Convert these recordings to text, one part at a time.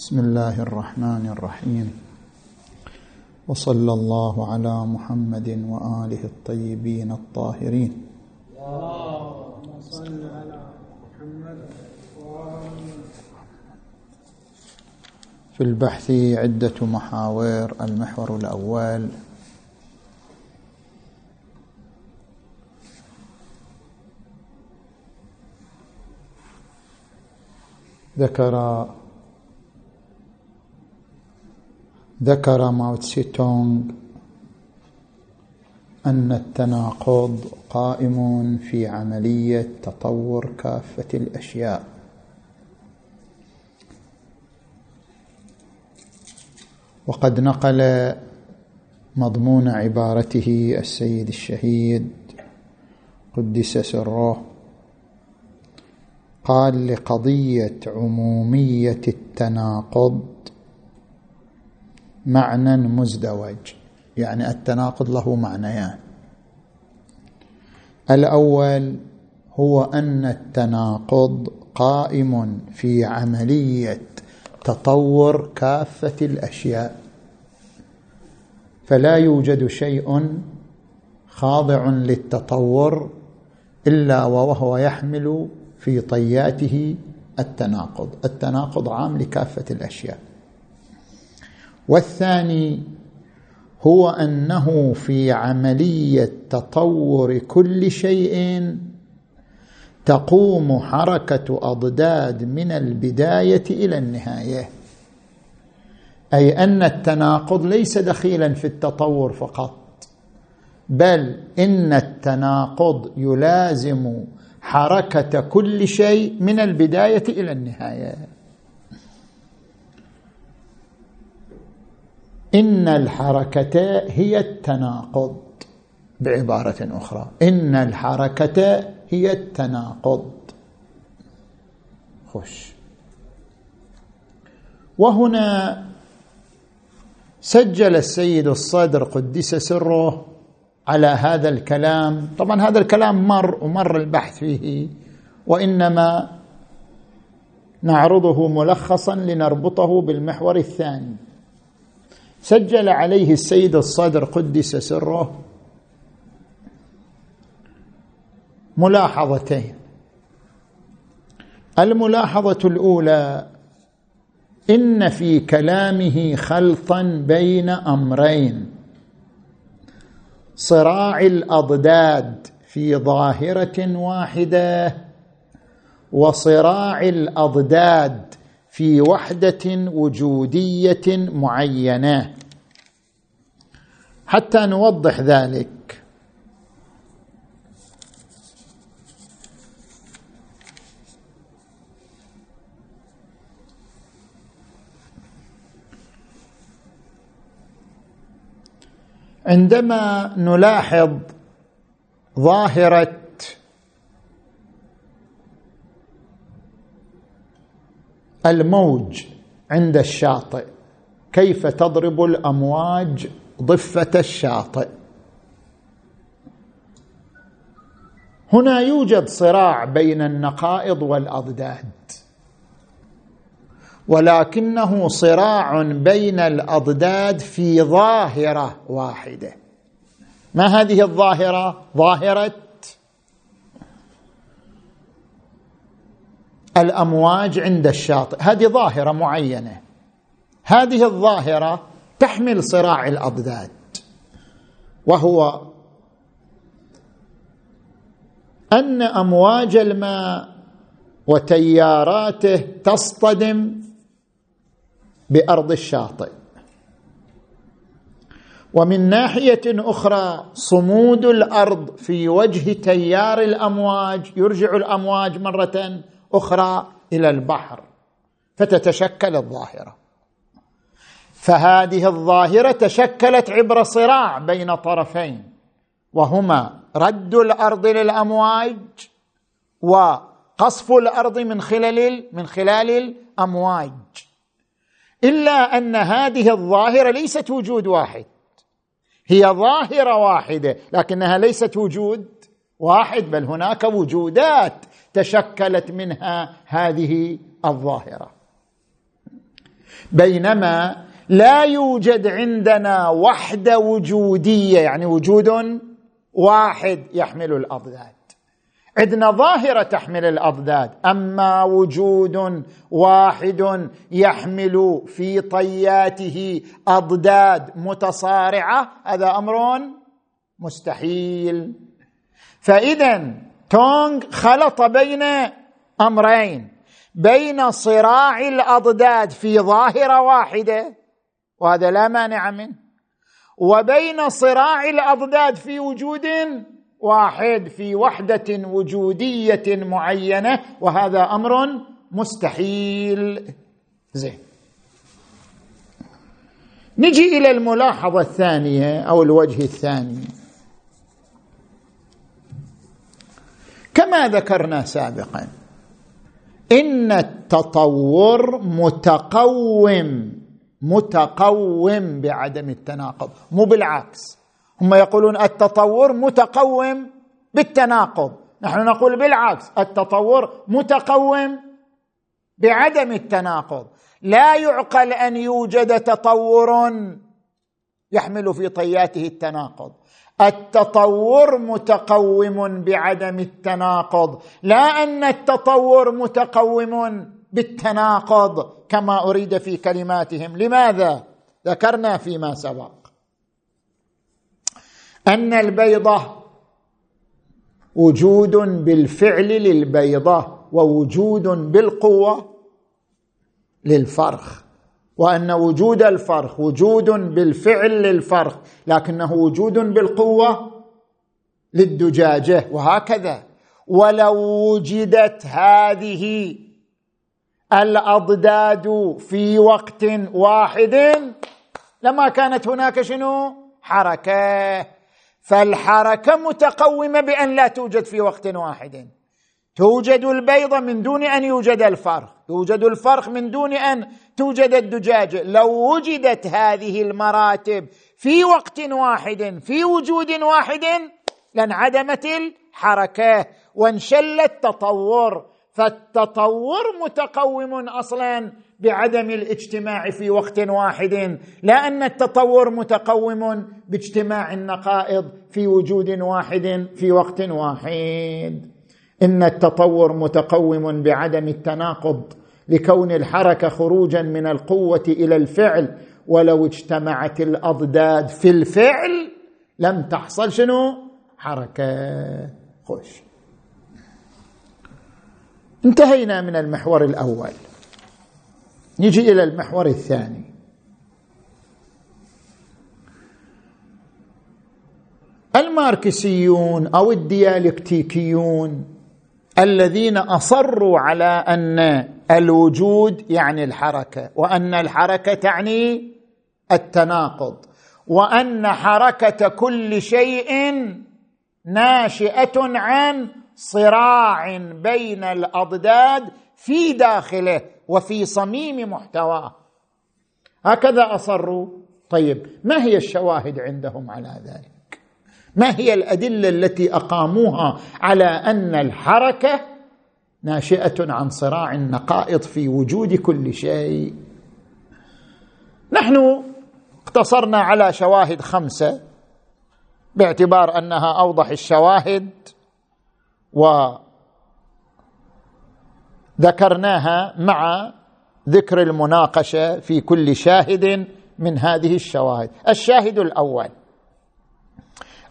بسم الله الرحمن الرحيم. وصلى الله على محمد وآله الطيبين الطاهرين. اللهم صل على محمد في البحث عدة محاور المحور الأول. ذكر ذكر ماو تسي تونغ أن التناقض قائم في عملية تطور كافة الأشياء. وقد نقل مضمون عبارته السيد الشهيد قدس سره قال لقضية عمومية التناقض معنى مزدوج يعني التناقض له معنيان. الأول هو أن التناقض قائم في عملية تطور كافة الأشياء. فلا يوجد شيء خاضع للتطور إلا وهو يحمل في طياته التناقض. التناقض عام لكافة الأشياء. والثاني هو أنه في عملية تطور كل شيء تقوم حركة أضداد من البداية إلى النهاية. أي أن التناقض ليس دخيلا في التطور فقط بل إن التناقض يلازم حركة كل شيء من البداية إلى النهاية. إن الحركة هي التناقض. بعبارة أخرى إن الحركة هي التناقض. خش وهنا سجل السيد الصدر قدس سره على هذا الكلام. طبعا هذا الكلام مر ومر البحث فيه وإنما نعرضه ملخصا لنربطه بالمحور الثاني. سجل عليه السيد الصدر قدس سره ملاحظتين. الملاحظة الأولى إن في كلامه خلطا بين أمرين. صراع الأضداد في ظاهرة واحدة وصراع الأضداد في وحدة وجودية معينة. حتى نوضح ذلك. عندما نلاحظ ظاهرة الموج عند الشاطئ. كيف تضرب الأمواج ضفة الشاطئ؟ هنا يوجد صراع بين النقائض والأضداد. ولكنه صراع بين الأضداد في ظاهرة واحدة. ما هذه الظاهرة؟ ظاهرة الأمواج عند الشاطئ. هذه ظاهرة معينة. هذه الظاهرة تحمل صراع الأضداد. وهو أن أمواج الماء وتياراته تصطدم بأرض الشاطئ. ومن ناحية أخرى صمود الأرض في وجه تيار الأمواج يرجع الأمواج مرة أخرى إلى البحر فتتشكل الظاهرة. فهذه الظاهرة تشكلت عبر صراع بين طرفين وهما رد الأرض للأمواج وقصف الأرض من خلال من خلال الأمواج. إلا أن هذه الظاهرة ليست وجود واحد هي ظاهرة واحدة لكنها ليست وجود واحد بل هناك وجودات تشكلت منها هذه الظاهرة. بينما لا يوجد عندنا وحده وجودية يعني وجود واحد يحمل الأضداد. عندنا ظاهرة تحمل الأضداد أما وجود واحد يحمل في طياته أضداد متصارعة هذا أمر مستحيل. فإذا تونغ خلط بين أمرين. بين صراع الأضداد في ظاهرة واحدة وهذا لا مانع منه وبين صراع الأضداد في وجود واحد في وحدة وجودية معينة وهذا أمر مستحيل. زين. نجي إلى الملاحظة الثانية أو الوجه الثاني. كما ذكرنا سابقا. إن التطور متقوم متقوم بعدم التناقض. مو بالعكس. هم يقولون التطور متقوم بالتناقض. نحن نقول بالعكس التطور متقوم بعدم التناقض. لا يعقل أن يوجد تطور يحمل في طياته التناقض. التطور متقوم بعدم التناقض. لا أن التطور متقوم بالتناقض كما أريد في كلماتهم. لماذا؟ ذكرنا فيما سبق. أن البيضه وجود بالفعل للبيضة ووجود بالقوة للفرخ. وأن وجود الفرخ وجود بالفعل للفرخ لكنه وجود بالقوة للدجاجة وهكذا. ولو وجدت هذه الأضداد في وقت واحد لما كانت هناك شنو؟ حركة. فالحركة متقومة بأن لا توجد في وقت واحد. توجد البيضه من دون أن يوجد الفرخ. يوجد الفرخ من دون أن توجد الدجاجه لو وجدت هذه المراتب في وقت واحد في وجود واحد لانعدمت الحركة وانشل التطور. فالتطور متقوم أصلا بعدم الاجتماع في وقت واحد لا ان التطور متقوم باجتماع النقائض في وجود واحد في وقت واحد. إن التطور متقوم بعدم التناقض لكون الحركة خروجا من القوة إلى الفعل ولو اجتمعت الأضداد في الفعل لم تحصل شنو؟ حركة. خوش. انتهينا من المحور الأول. نجي إلى المحور الثاني. الماركسيون أو الديالكتيكيون الذين أصروا على أن الوجود يعني الحركة وأن الحركة تعني التناقض وأن حركة كل شيء ناشئة عن صراع بين الأضداد في داخله وفي صميم محتواه. هكذا أصروا. طيب ما هي الشواهد عندهم على ذلك؟ ما هي الأدلة التي أقاموها على أن الحركة ناشئة عن صراع النقائض في وجود كل شيء؟ نحن اقتصرنا على شواهد خمسة باعتبار أنها أوضح الشواهد وذكرناها مع ذكر المناقشة في كل شاهد من هذه الشواهد. الشاهد الأول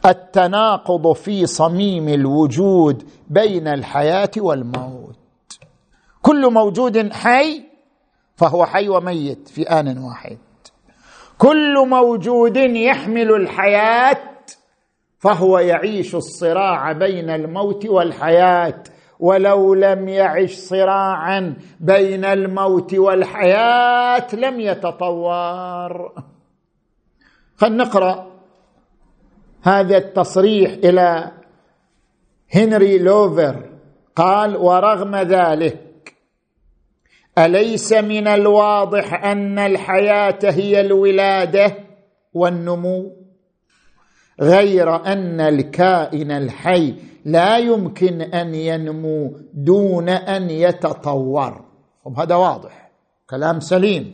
التناقض في صميم الوجود بين الحياة والموت. كل موجود حي فهو حي وميت في آن واحد. كل موجود يحمل الحياة فهو يعيش الصراع بين الموت والحياة ولو لم يعش صراعا بين الموت والحياة لم يتطور. فلنقرا هذا التصريح إلى هنري لوفر قال ورغم ذلك أليس من الواضح أن الحياة هي الولادة والنمو؟ غير أن الكائن الحي لا يمكن أن ينمو دون أن يتطور. هذا واضح كلام سليم.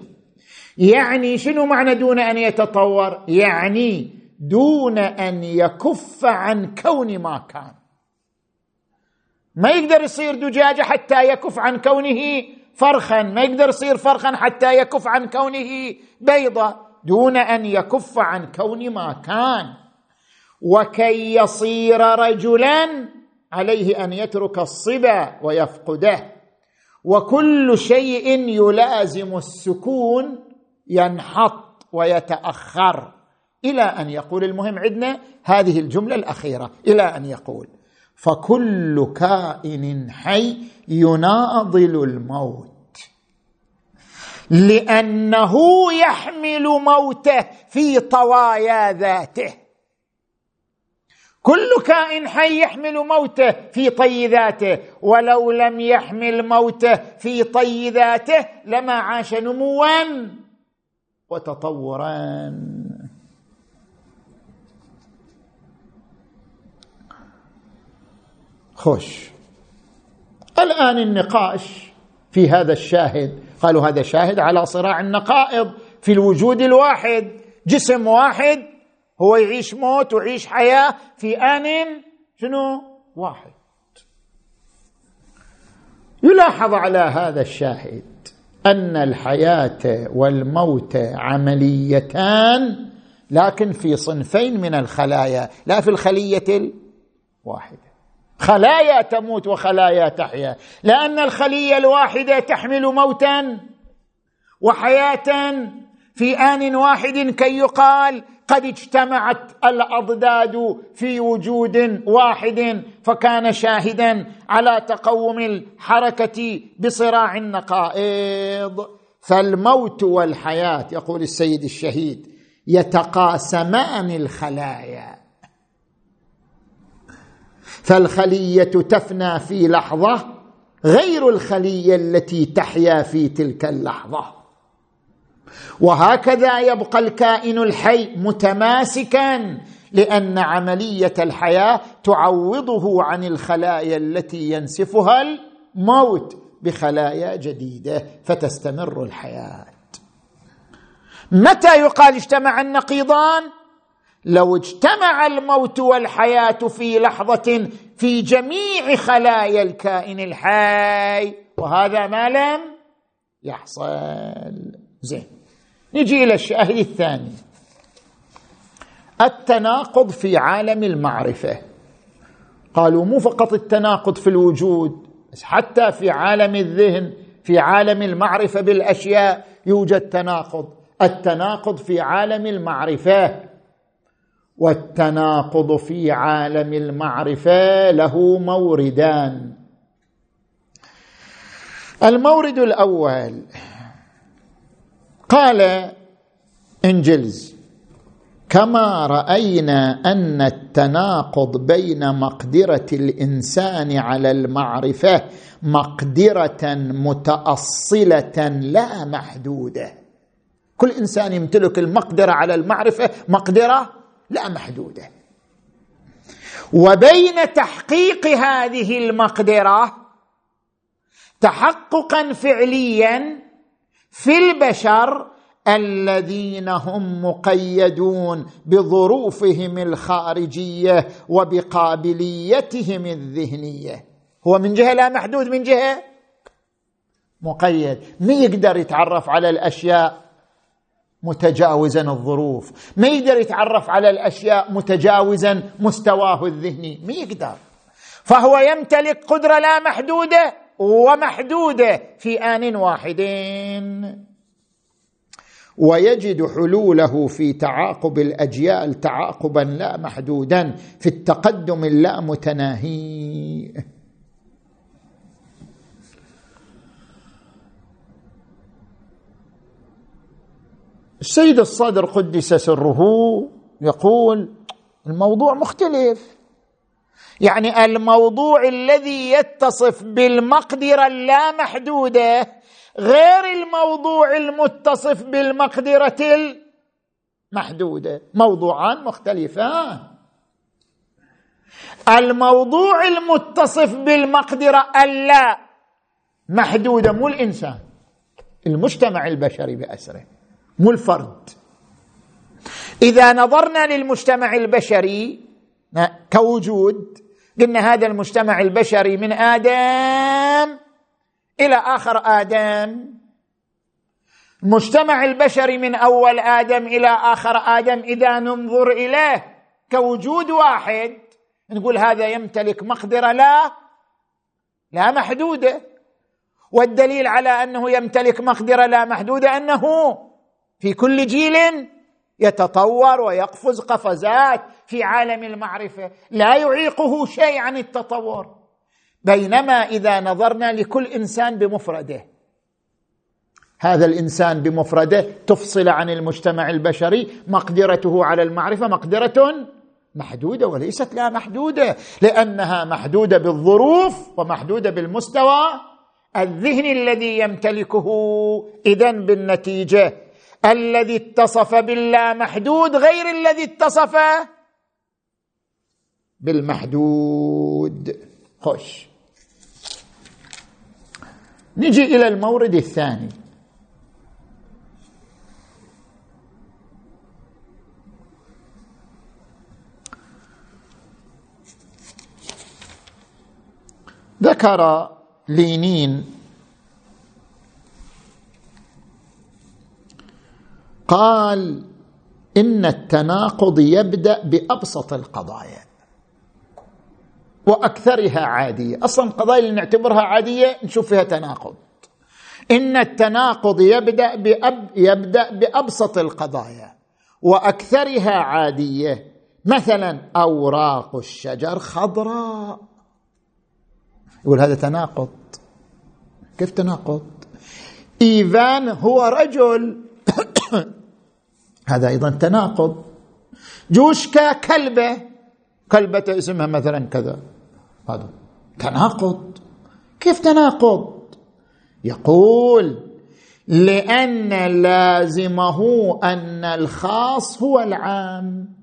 يعني شنو معنى دون أن يتطور؟ يعني دون أن يكف عن كون ما كان. ما يقدر يصير دجاجة حتى يكف عن كونه فرخا. ما يقدر يصير فرخا حتى يكف عن كونه بيضه دون أن يكف عن كون ما كان. وكي يصير رجلا عليه أن يترك الصبا ويفقده. وكل شيء يلازم السكون ينحط ويتأخر. إلى أن يقول المهم عندنا هذه الجملة الأخيرة إلى أن يقول فكل كائن حي يناضل الموت لأنه يحمل موته في طوايا ذاته. كل كائن حي يحمل موته في طي ذاته ولو لم يحمل موته في طي ذاته لما عاش نموا وتطورا. خوش. الآن النقاش في هذا الشاهد. قالوا هذا شاهد على صراع النقائض في الوجود الواحد. جسم واحد هو يعيش موت ويعيش حياة في آن شنو؟ واحد. يلاحظ على هذا الشاهد أن الحياة والموت عمليتان لكن في صنفين من الخلايا لا في الخلية الواحدة. خلايا تموت وخلايا تحيا. لأن الخلية الواحدة تحمل موتا وحياه في آن واحد كي يقال قد اجتمعت الأضداد في وجود واحد فكان شاهدا على تقوم الحركة بصراع النقائض. فالموت والحياة يقول السيد الشهيد يتقاسمان الخلايا. فالخلية تفنى في لحظة غير الخلية التي تحيا في تلك اللحظة. وهكذا يبقى الكائن الحي متماسكا لأن عملية الحياة تعوضه عن الخلايا التي ينسفها الموت بخلايا جديدة فتستمر الحياة. متى يقال اجتمع النقيضان؟ لو اجتمع الموت والحياة في لحظة في جميع خلايا الكائن الحي وهذا ما لم يحصل. زين نجي إلى الشاهد الثاني. التناقض في عالم المعرفة. قالوا مو فقط التناقض في الوجود بس حتى في عالم الذهن في عالم المعرفة بالأشياء يوجد تناقض. التناقض في عالم المعرفة والتناقض في عالم المعرفة له موردان. المورد الأول قال إنجلز كما رأينا أن التناقض بين مقدرة الإنسان على المعرفة مقدرة متأصلة لا محدودة. كل إنسان يمتلك المقدرة على المعرفة مقدرة لا محدودة. وبين تحقيق هذه المقدرة تحققا فعليا في البشر الذين هم مقيدون بظروفهم الخارجية وبقابليتهم الذهنية. هو من جهة لا محدود من جهة مقيد. ما يقدر يتعرف على الأشياء؟ متجاوزا الظروف. ما يقدر يتعرف على الأشياء متجاوزا مستواه الذهني. ما يقدر. فهو يمتلك قدرة لا محدودة ومحدودة في آن واحدين. ويجد حلوله في تعاقب الأجيال تعاقبا لا محدودا في التقدم اللا متناهي. السيد الصدر قدس سره يقول الموضوع مختلف. يعني الموضوع الذي يتصف بالمقدرة اللامحدوده غير الموضوع المتصف بالمقدرة المحدودة. موضوعان مختلفان. الموضوع المتصف بالمقدرة اللا محدودة مو الإنسان المجتمع البشري بأسره. مو الفرد. إذا نظرنا للمجتمع البشري كوجود قلنا هذا المجتمع البشري من آدم إلى آخر آدم. المجتمع البشري من أول آدم إلى آخر آدم إذا ننظر إليه كوجود واحد نقول هذا يمتلك مقدرة لا لا محدودة. والدليل على أنه يمتلك مقدرة لا محدودة أنه في كل جيل يتطور ويقفز قفزات في عالم المعرفة. لا يعيقه شيء عن التطور. بينما إذا نظرنا لكل إنسان بمفرده هذا الإنسان بمفرده تفصل عن المجتمع البشري مقدرته على المعرفة مقدرة محدودة وليست لا محدودة لأنها محدودة بالظروف ومحدودة بالمستوى. الذهني الذي يمتلكه اذا بالنتيجة الذي اتصف باللامحدود غير الذي اتصف بالمحدود. خش نجي إلى المورد الثاني. ذكر لينين قال إن التناقض يبدأ بأبسط القضايا وأكثرها عادية. أصلا القضايا اللي نعتبرها عادية نشوف فيها تناقض. إن التناقض يبدأ بأب يبدأ بأبسط القضايا وأكثرها عادية. مثلا أوراق الشجر خضراء. يقول هذا تناقض. كيف تناقض؟ ايفان هو رجل هذا أيضا تناقض. جوشكا كلبة كلبة اسمها مثلا كذا. هذا تناقض. كيف تناقض؟ يقول لأن لازمه أن الخاص هو العام.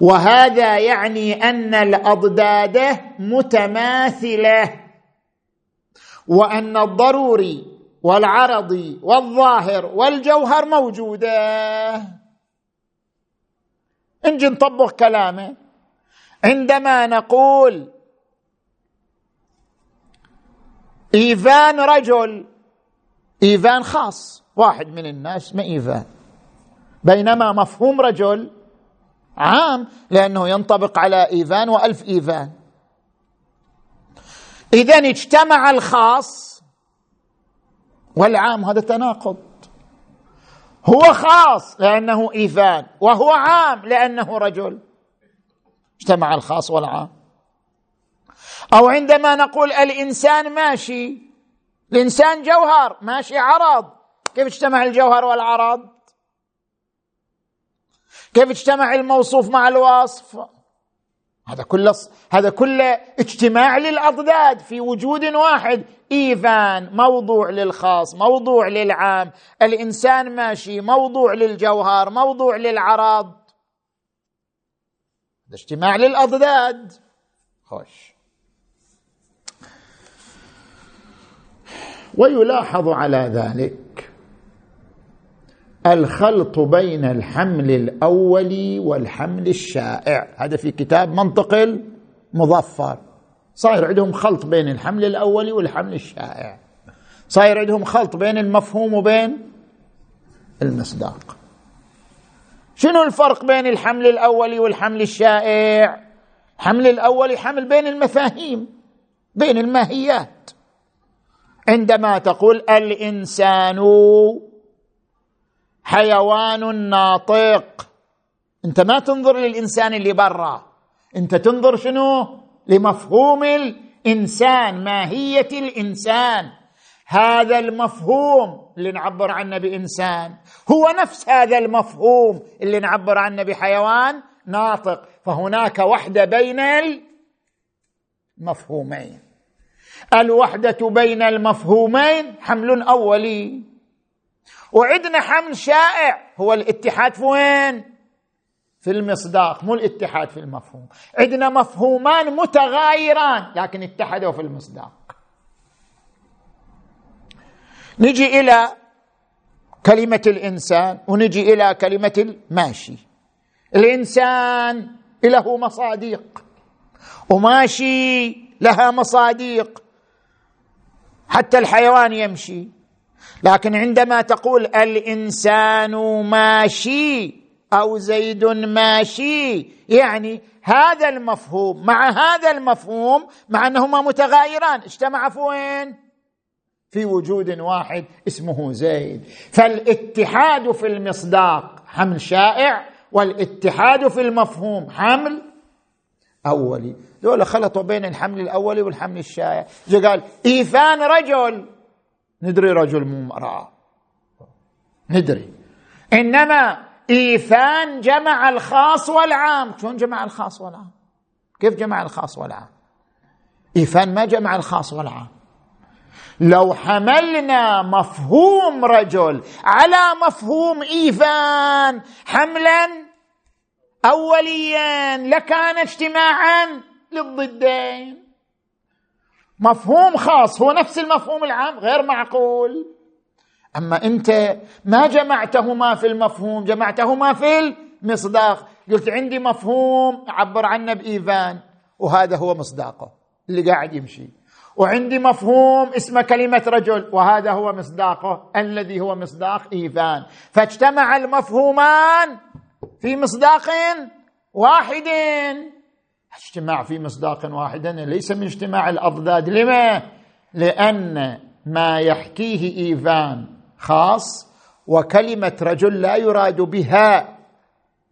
وهذا يعني أن الأضداد متماثلة. وأن الضروري والعرضي والظاهر والجوهر موجودة. نجي نطبق كلامه. عندما نقول إيفان رجل إيفان خاص واحد من الناس اسمه إيفان. بينما مفهوم رجل عام لأنه ينطبق على إيفان وألف إيفان. إذا اجتمع الخاص والعام هذا تناقض. هو خاص لأنه إيفان وهو عام لأنه رجل. اجتمع الخاص والعام. أو عندما نقول الإنسان ماشي الإنسان جوهر ماشي عرض. كيف اجتمع الجوهر والعرض؟ كيف اجتمع الموصوف مع الوصف؟ هذا كله هذا كله اجتماع للأضداد في وجود واحد. إيفان موضوع للخاص موضوع للعام. الإنسان ماشي موضوع للجوهر موضوع للعرض. هذا اجتماع للأضداد. خوش. ويلاحظ على ذلك الخلط بين الحمل الأول والحمل الشائع. هذا في كتاب منطق المظفر. صاير عندهم خلط بين الحمل الأول والحمل الشائع. صاير عندهم خلط بين المفهوم وبين المصداق. شنو الفرق بين الحمل الأول والحمل الشائع؟ الحمل الأول حمل بين المفاهيم بين الماهيات. عندما تقول الإنسان حيوان ناطق أنت ما تنظر للإنسان اللي برا. أنت تنظر شنو؟ لمفهوم الإنسان ماهية الإنسان. هذا المفهوم اللي نعبر عنه بإنسان هو نفس هذا المفهوم اللي نعبر عنه بحيوان ناطق. فهناك وحدة بين المفهومين. الوحدة بين المفهومين حمل أولي. وعندنا حمل شائع. هو الاتحاد في وين في المصداق مو الاتحاد في المفهوم. عندنا مفهومان متغايران لكن اتحدوا في المصداق. نجي إلى كلمة الإنسان ونجي إلى كلمة الماشي. الإنسان له مصاديق وماشي لها مصاديق. حتى الحيوان يمشي. لكن عندما تقول الإنسان ماشي أو زيد ماشي. يعني هذا المفهوم مع هذا المفهوم مع أنهما متغايران. اجتمعا في وين؟ في وجود واحد اسمه زيد. فالاتحاد في المصداق حمل شائع والاتحاد في المفهوم حمل أولي. دول خلطوا بين الحمل الأولي والحمل الشائع. قال إيثان رجل. ندري رجل مو امرأة. ندري. إنما إيثان جمع الخاص والعام. شلون جمع الخاص والعام؟ كيف جمع الخاص والعام؟ إيثان ما جمع الخاص والعام. لو حملنا مفهوم رجل على مفهوم إيثان حملا اوليا لكان اجتماعا للضدين. مفهوم خاص هو نفس المفهوم العام غير معقول. أما أنت ما جمعتهما في المفهوم جمعتهما في المصداق. قلت عندي مفهوم عبر عنه بايفان وهذا هو مصداقه اللي قاعد يمشي. وعندي مفهوم اسمه كلمة رجل وهذا هو مصداقه الذي هو مصداق إيفان. فاجتمع المفهومان في مصداق واحد. اجتماع في مصداق واحد ليس من اجتماع الأضداد. لما؟ لأن ما يحكيه إيفان خاص وكلمة رجل لا يراد بها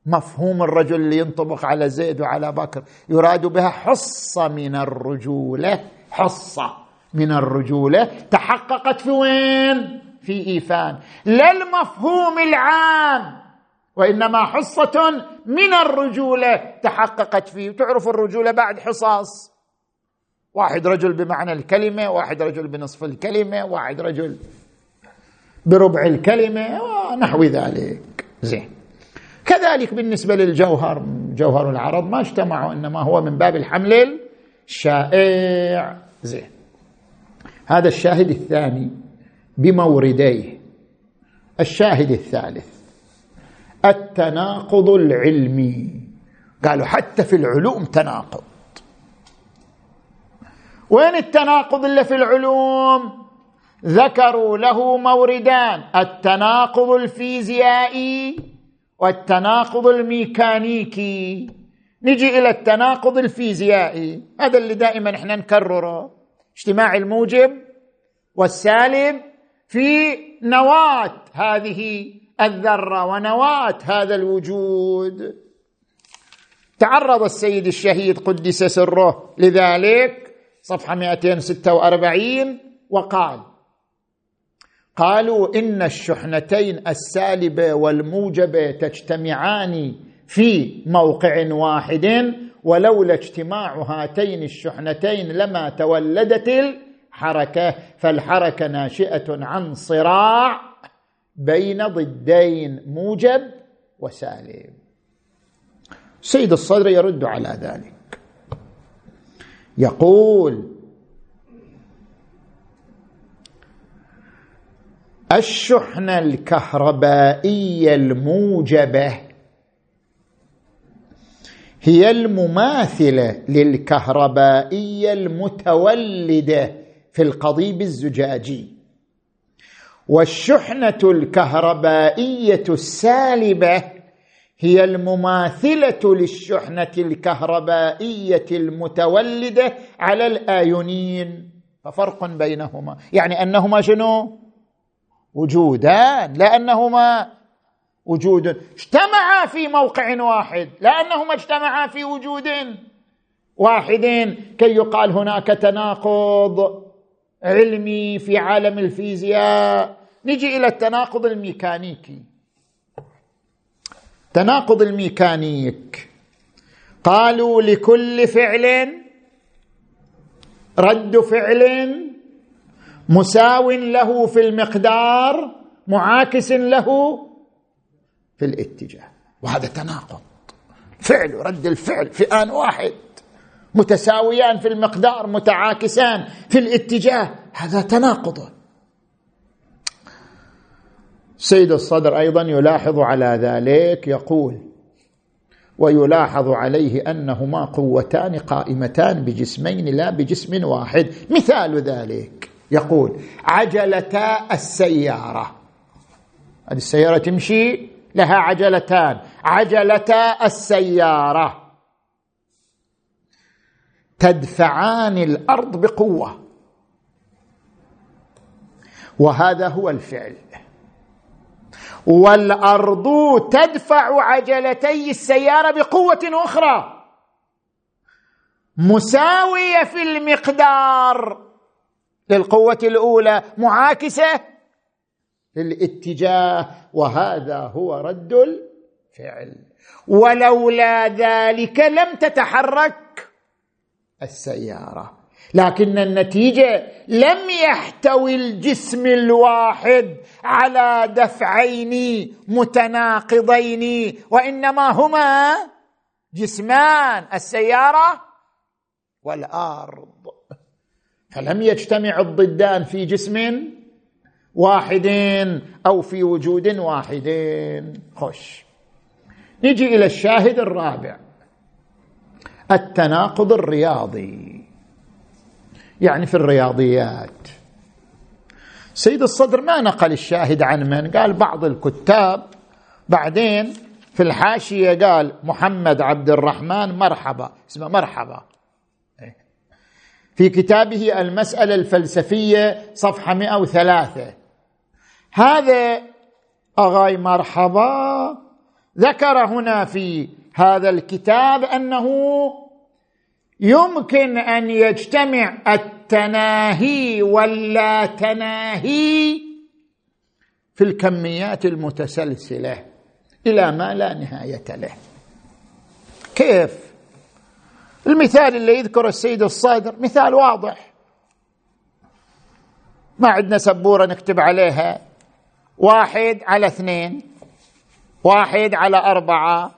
مفهوم الرجل اللي ينطبق على زيد وعلى بكر يراد بها حصة من الرجولة حصة من الرجولة تحققت في وين؟ في إيفان. لا المفهوم العام وإنما حصة من الرجولة تحققت فيه. تعرف الرجولة بعد حصص واحد رجل بمعنى الكلمة واحد رجل بنصف الكلمة واحد رجل بربع الكلمة ونحو ذلك. زين. كذلك بالنسبة للجوهر جوهر العرض ما اجتمعوا إنما هو من باب الحمل الشائع. زين. هذا الشاهد الثاني بمورديه. الشاهد الثالث. التناقض العلمي. قالوا حتى في العلوم تناقض. وين التناقض اللي في العلوم؟ ذكروا له موردان التناقض الفيزيائي والتناقض الميكانيكي. نجي إلى التناقض الفيزيائي هذا اللي دائما إحنا نكرره. اجتماع الموجب والسالب في نواة هذه الذرة ونواة هذا الوجود. تعرض السيد الشهيد قدس سره لذلك صفحة 246 وقال قالوا إن الشحنتين السالبة والموجبة تجتمعان في موقع واحد ولولا اجتماع هاتين الشحنتين لما تولدت الحركة فالحركة ناشئة عن صراع بين ضدين موجب وسالب. سيد الصدر يرد على ذلك. يقول الشحنه الكهربائيه الموجبه هي المماثلة للكهربائيه المتولده في القضيب الزجاجي. والشحنة الكهربائية السالبة هي المماثلة للشحنة الكهربائية المتولدة على الآيونين. ففرق بينهما. يعني أنهما شنو؟ وجودان لأنهما وجود. اجتمعا في موقع واحد لأنهما اجتمعا في وجود واحد كي يقال هناك تناقض علمي في عالم الفيزياء. نجي إلى التناقض الميكانيكي. تناقض الميكانيك. قالوا لكل فعل رد فعل مساو له في المقدار معاكس له في الاتجاه. وهذا تناقض. فعل رد الفعل في آن واحد. متساويان في المقدار متعاكسان في الاتجاه. هذا تناقض. سيد الصدر أيضا يلاحظ على ذلك يقول ويلاحظ عليه أنهما قوتان قائمتان بجسمين لا بجسم واحد. مثال ذلك. يقول عجلتا السيارة. هذه السيارة تمشي لها عجلتان. عجلتا السيارة. تدفعان الأرض بقوة. وهذا هو الفعل. والأرض تدفع عجلتي السيارة بقوة أخرى. مساوية في المقدار. للقوة الأولى معاكسة للاتجاه وهذا هو رد الفعل. ولولا ذلك لم تتحرك السيارة. لكن النتيجة لم يحتوي الجسم الواحد على دفعين متناقضين وإنما هما جسمان السيارة والأرض. فلم يجتمع الضدان في جسم واحد أو في وجود واحد خش نجي إلى الشاهد الرابع. التناقض الرياضي. يعني في الرياضيات. سيد الصدر ما نقل الشاهد عن من؟ قال بعض الكتاب. بعدين في الحاشية قال محمد عبد الرحمن مرحبا. اسمه مرحبا. في كتابه المسألة الفلسفية صفحة 103 هذا أغاي مرحبا. ذكر هنا في هذا الكتاب أنه يمكن أن يجتمع التناهي واللا تناهي في الكميات المتسلسلة إلى ما لا نهاية له. كيف؟ المثال اللي يذكر السيد الصادر مثال واضح. ما عندنا سبورة نكتب عليها. واحد على اثنين واحد على أربعة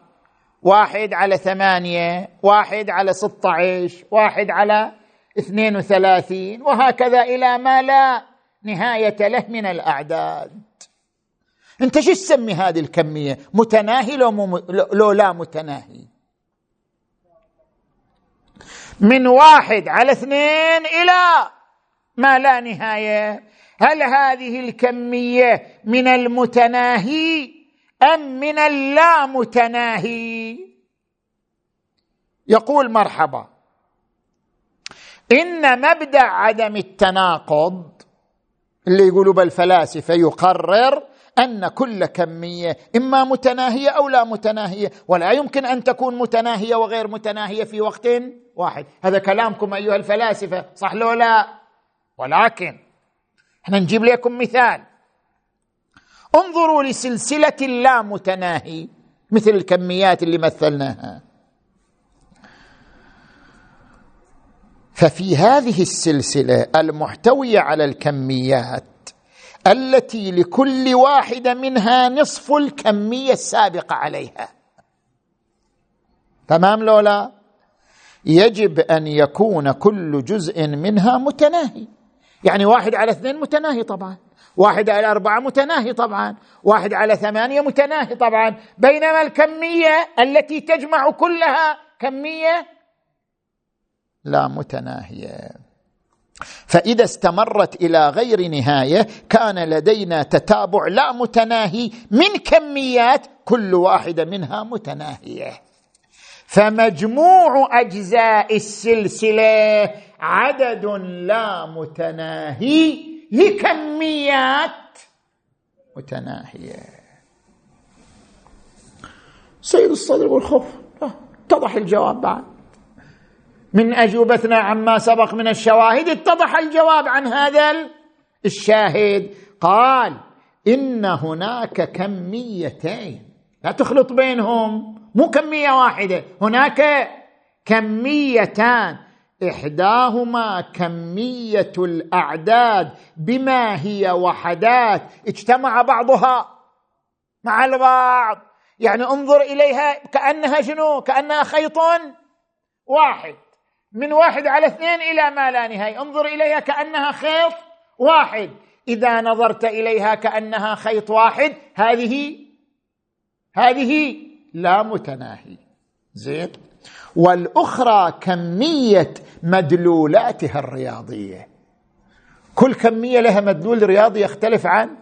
واحد على ثمانية واحد على ستة عشر واحد على اثنين وثلاثين وهكذا إلى ما لا نهاية له من الأعداد. أنت شو تسمي هذه الكمية؟ متناهي لو. لو لا متناهي؟ من واحد على اثنين إلى ما لا نهاية. هل هذه الكمية من المتناهي أم من اللامتناهي؟ يقول مرحبا. إن مبدأ عدم التناقض اللي يقولوا بالفلاسفة يقرر أن كل كمية إما متناهية أو لا متناهية ولا يمكن أن تكون متناهية وغير متناهية في وقت واحد. هذا كلامكم أيها الفلاسفة صح لو لا؟ ولكن إحنا نجيب لكم مثال. انظروا لسلسلة لا متناهي مثل الكميات اللي مثلناها. ففي هذه السلسلة المحتوية على الكميات التي لكل واحدة منها نصف الكمية السابقة عليها. تمام لولا؟ يجب أن يكون كل جزء منها متناهي. يعني واحد على اثنين متناهي طبعا. واحد على أربعة متناهي طبعا. واحد على ثمانية متناهي طبعا. بينما الكمية التي تجمع كلها كمية لا متناهية. فإذا استمرت إلى غير نهاية كان لدينا تتابع لا متناهي من كميات كل واحدة منها متناهية. فمجموع أجزاء السلسلة عدد لا متناهي لكميات متناهية. سيد الصدر خف اتضح الجواب بعد. من أجوبتنا عما سبق من الشواهد اتضح الجواب عن هذا الشاهد. قال إن هناك كميتين. لا تخلط بينهم مو كمية واحدة هناك كميتان. إحداهما كمية الأعداد بما هي وحدات. اجتمع بعضها مع البعض. يعني انظر إليها كأنها شنو؟ كأنها خيط واحد. من واحد على اثنين إلى ما لا نهاية. انظر إليها كأنها خيط واحد. إذا نظرت إليها كأنها خيط واحد هذه هذه لا متناهي. زين. والأخرى كمية مدلولاتها الرياضية. كل كمية لها مدلول رياضي يختلف عن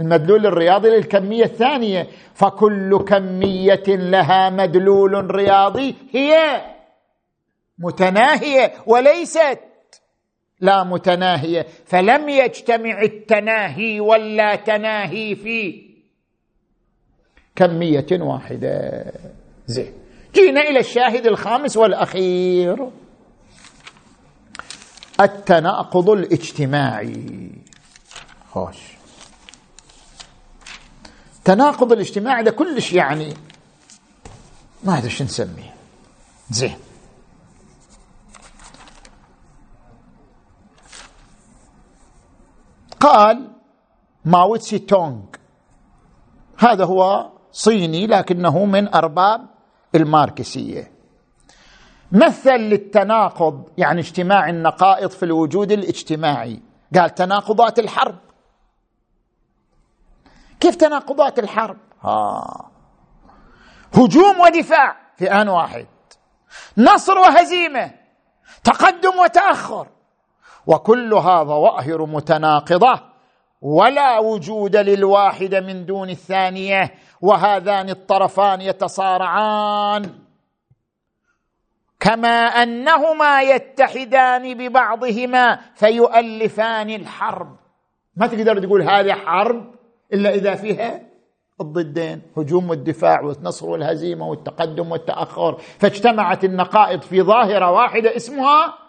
المدلول الرياضي للكمية الثانية. فكل كمية لها مدلول رياضي هي متناهية وليست لا متناهية. فلم يجتمع التناهي ولا تناهي في كمية واحدة. زين. جينا إلى الشاهد الخامس والأخير. التناقض الاجتماعي. خوش. التناقض الاجتماعي ده كلش يعني ما أدري شو نسميه. زين. قال ماوتسي تونغ. هذا هو صيني لكنه من أرباب الماركسية. مثل للتناقض يعني اجتماع النقائض في الوجود الاجتماعي. قال تناقضات الحرب. كيف تناقضات الحرب؟ آه. هجوم ودفاع في آن واحد. نصر وهزيمة. تقدم وتأخر. وكلها ظواهر متناقضة ولا وجود للواحد من دون الثانية وهذان الطرفان يتصارعان. كما أنهما يتحدان ببعضهما فيؤلفان الحرب. ما تقدر تقول هذه حرب إلا إذا فيها الضدين هجوم والدفاع والنصر والهزيمة والتقدم والتأخر. فاجتمعت النقائض في ظاهرة واحدة اسمها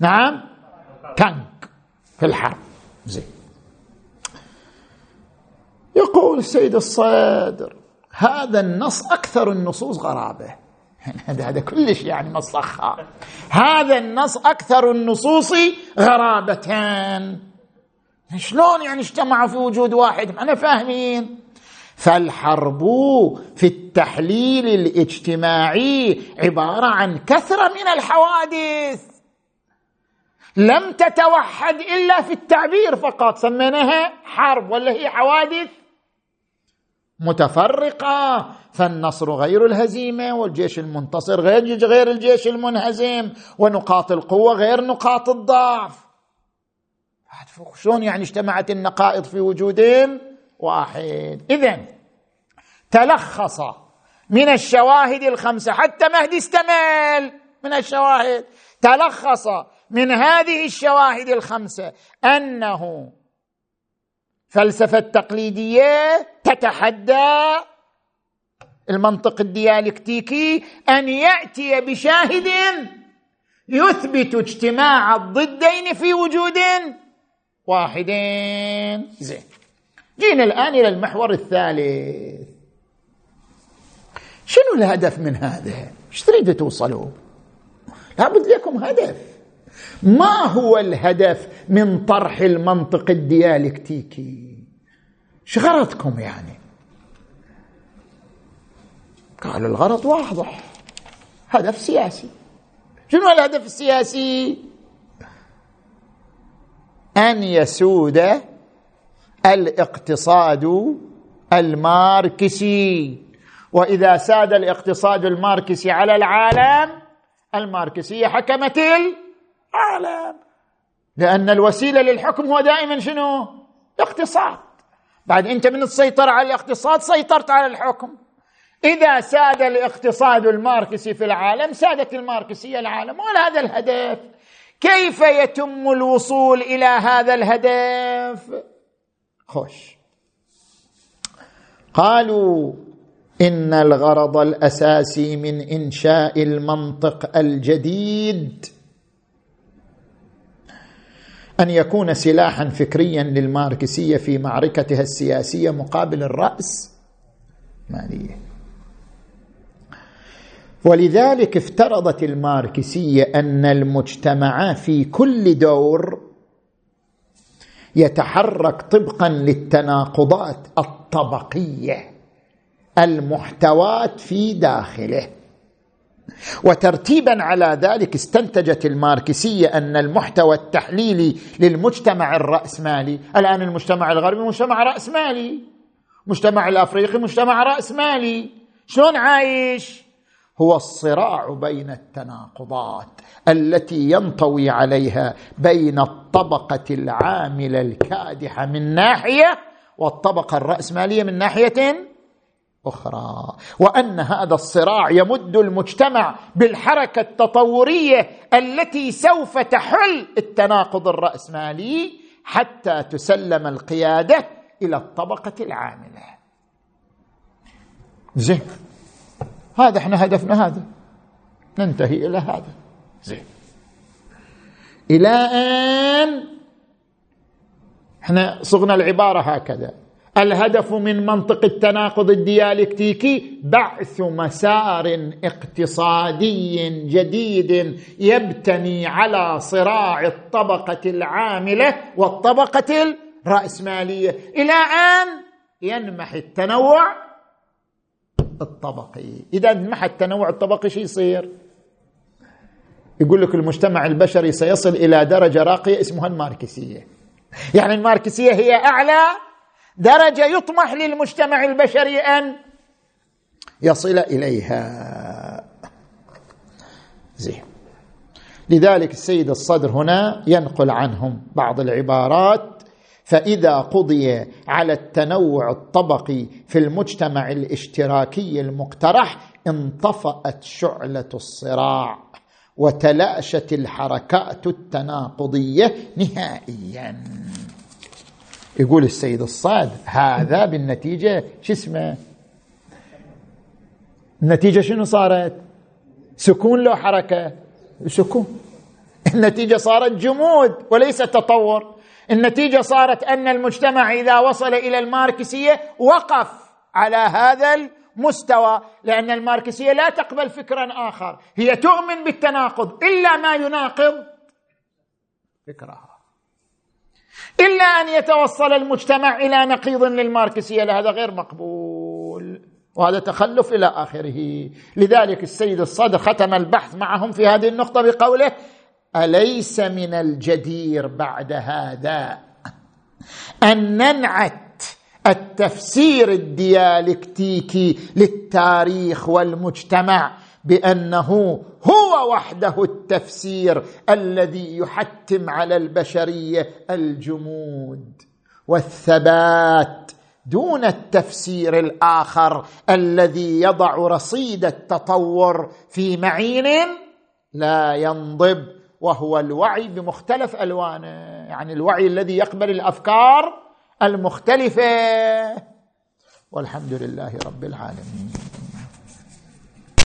نعم. تانك في الحرب. زين. يقول السيد الصادر هذا النص أكثر النصوص غرابة. هذا كلش يعني مصخة هذا النص أكثر النصوص غرابة شلون يعني اجتمعوا في وجود واحد؟ أنا فاهمين. فالحرب في التحليل الاجتماعي عبارة عن كثرة من الحوادث. لم تتوحد إلا في التعبير فقط. سميناها حرب ولا هي حوادث؟ متفرقة. فالنصر غير الهزيمة والجيش المنتصر غير غير الجيش المنهزم ونقاط القوة غير نقاط الضعف. شلون يعني اجتمعت النقائض في وجود واحد؟ اذا تلخص من الشواهد الخمسة حتى مهدي استمل. من الشواهد تلخص من هذه الشواهد الخمسة أنه فلسفة تقليديه تتحدى المنطق الديالكتيكي أن يأتي بشاهد يثبت اجتماع الضدين في وجود واحدين زين. جينا الآن إلى المحور الثالث. شنو الهدف من هذا؟ إيش تريدوا توصلوا؟ لابد لكم هدف. ما هو الهدف من طرح المنطق الديالكتيكي؟ إيش غرضكم يعني؟ قال الغرض واضح. هدف سياسي. شنو الهدف السياسي؟ أن يسود الاقتصاد الماركسي. وإذا ساد الاقتصاد الماركسي على العالم الماركسية حكمت العالم. لأن الوسيلة للحكم هو دائما شنو؟ اقتصاد بعد أنت من السيطره على الاقتصاد سيطرت على الحكم. إذا ساد الاقتصاد الماركسي في العالم سادت الماركسية العالم. وهذا الهدف؟ كيف يتم الوصول إلى هذا الهدف؟ خوش. قالوا إن الغرض الأساسي من إنشاء المنطق الجديد أن يكون سلاحا فكريا للماركسية في معركتها السياسية مقابل الرأس؟ ماليه ولذلك افترضت الماركسية أن المجتمع في كل دور يتحرك طبقا للتناقضات الطبقية المحتوات في داخله. وترتيبا على ذلك استنتجت الماركسية أن المحتوى التحليلي للمجتمع الرأسمالي الآن المجتمع الغربي مجتمع رأسمالي مجتمع الأفريقي مجتمع رأسمالي. شلون عايش؟ هو الصراع بين التناقضات التي ينطوي عليها بين الطبقة العاملة الكادحة من ناحية والطبقة الرأسمالية من ناحية أخرى. وأن هذا الصراع يمد المجتمع بالحركة التطورية التي سوف تحل التناقض الرأسمالي حتى تسلم القيادة إلى الطبقة العاملة. زين. هذا إحنا هدفنا هذا. ننتهي إلى هذا. زين. إلى أن إحنا صغنا العبارة هكذا. الهدف من منطق التناقض الديالكتيكي بعث مسار اقتصادي جديد يبتني على صراع الطبقة العاملة والطبقة الرأسمالية. إلى آن ينمح التنوع الطبقي. إذا انمح التنوع الطبقي شو يصير؟ يقول لك المجتمع البشري سيصل إلى درجة راقية اسمها الماركسية. يعني الماركسية هي أعلى درجة يطمح للمجتمع البشري أن يصل إليها. زين. لذلك السيد الصدر هنا ينقل عنهم بعض العبارات فإذا قضي على التنوع الطبقي في المجتمع الاشتراكي المقترح انطفأت شعلة الصراع وتلاشت الحركات التناقضية نهائيا. يقول السيد الصاد هذا بالنتيجة شو اسمه؟ النتيجة شنو صارت؟ سكون لو حركة. سكون. النتيجة صارت جمود وليس تطور. النتيجة صارت أن المجتمع إذا وصل إلى الماركسية وقف على هذا المستوى لأن الماركسية لا تقبل فكرا آخر. هي تؤمن بالتناقض إلا ما يناقض فكرها. إلا أن يتوصل المجتمع إلى نقيض للماركسية هذا غير مقبول. وهذا تخلف إلى آخره. لذلك السيد الصدر ختم البحث معهم في هذه النقطة بقوله أليس من الجدير بعد هذا أن ننعت التفسير الديالكتيكي للتاريخ والمجتمع بأنه هو وحده التفسير الذي يحتم على البشرية الجمود والثبات دون التفسير الآخر الذي يضع رصيد التطور في معين لا ينضب وهو الوعي بمختلف ألوانه. يعني الوعي الذي يقبل الأفكار المختلفة. والحمد لله رب العالمين.